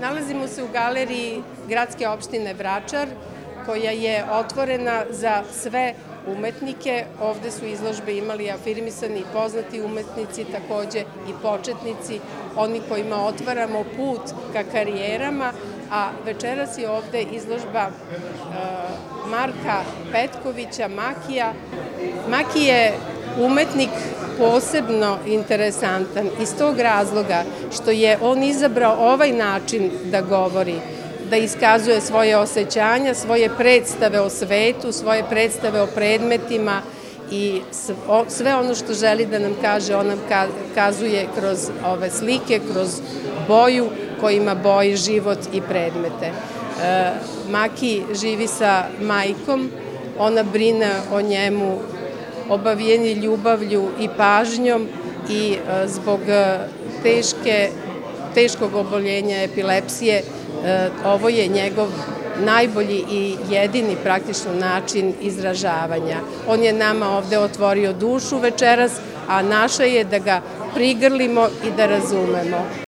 Nalazimo se u galeriji Gradske opštine Vračar, koja je otvorena za sve umetnike. Ovde su izložbe imali afirmisani i poznati umetnici, takođe i početnici, oni kojima otvaramo put ka karijerama, a večeras je ovde izložba e, Marka Petkovića, Makija. Maki je umetnik posebno interesantan iz tog razloga što je on izabrao ovaj način da govori, da iskazuje svoje osjećanja, svoje predstave o svetu, svoje predstave o predmetima i sve ono što želi da nam kaže, on nam kazuje kroz ove slike, kroz boju kojima boji život i predmete. E, Maki živi sa majkom, ona brine o njemu obavijeni ljubavlju i pažnjom i e, zbog e, teške, teškog oboljenja epilepsije e, ovo je njegov najbolji i jedini praktično način izražavanja. On je nama ovde otvorio dušu večeras, a naša je da ga prigrlimo i da razumemo.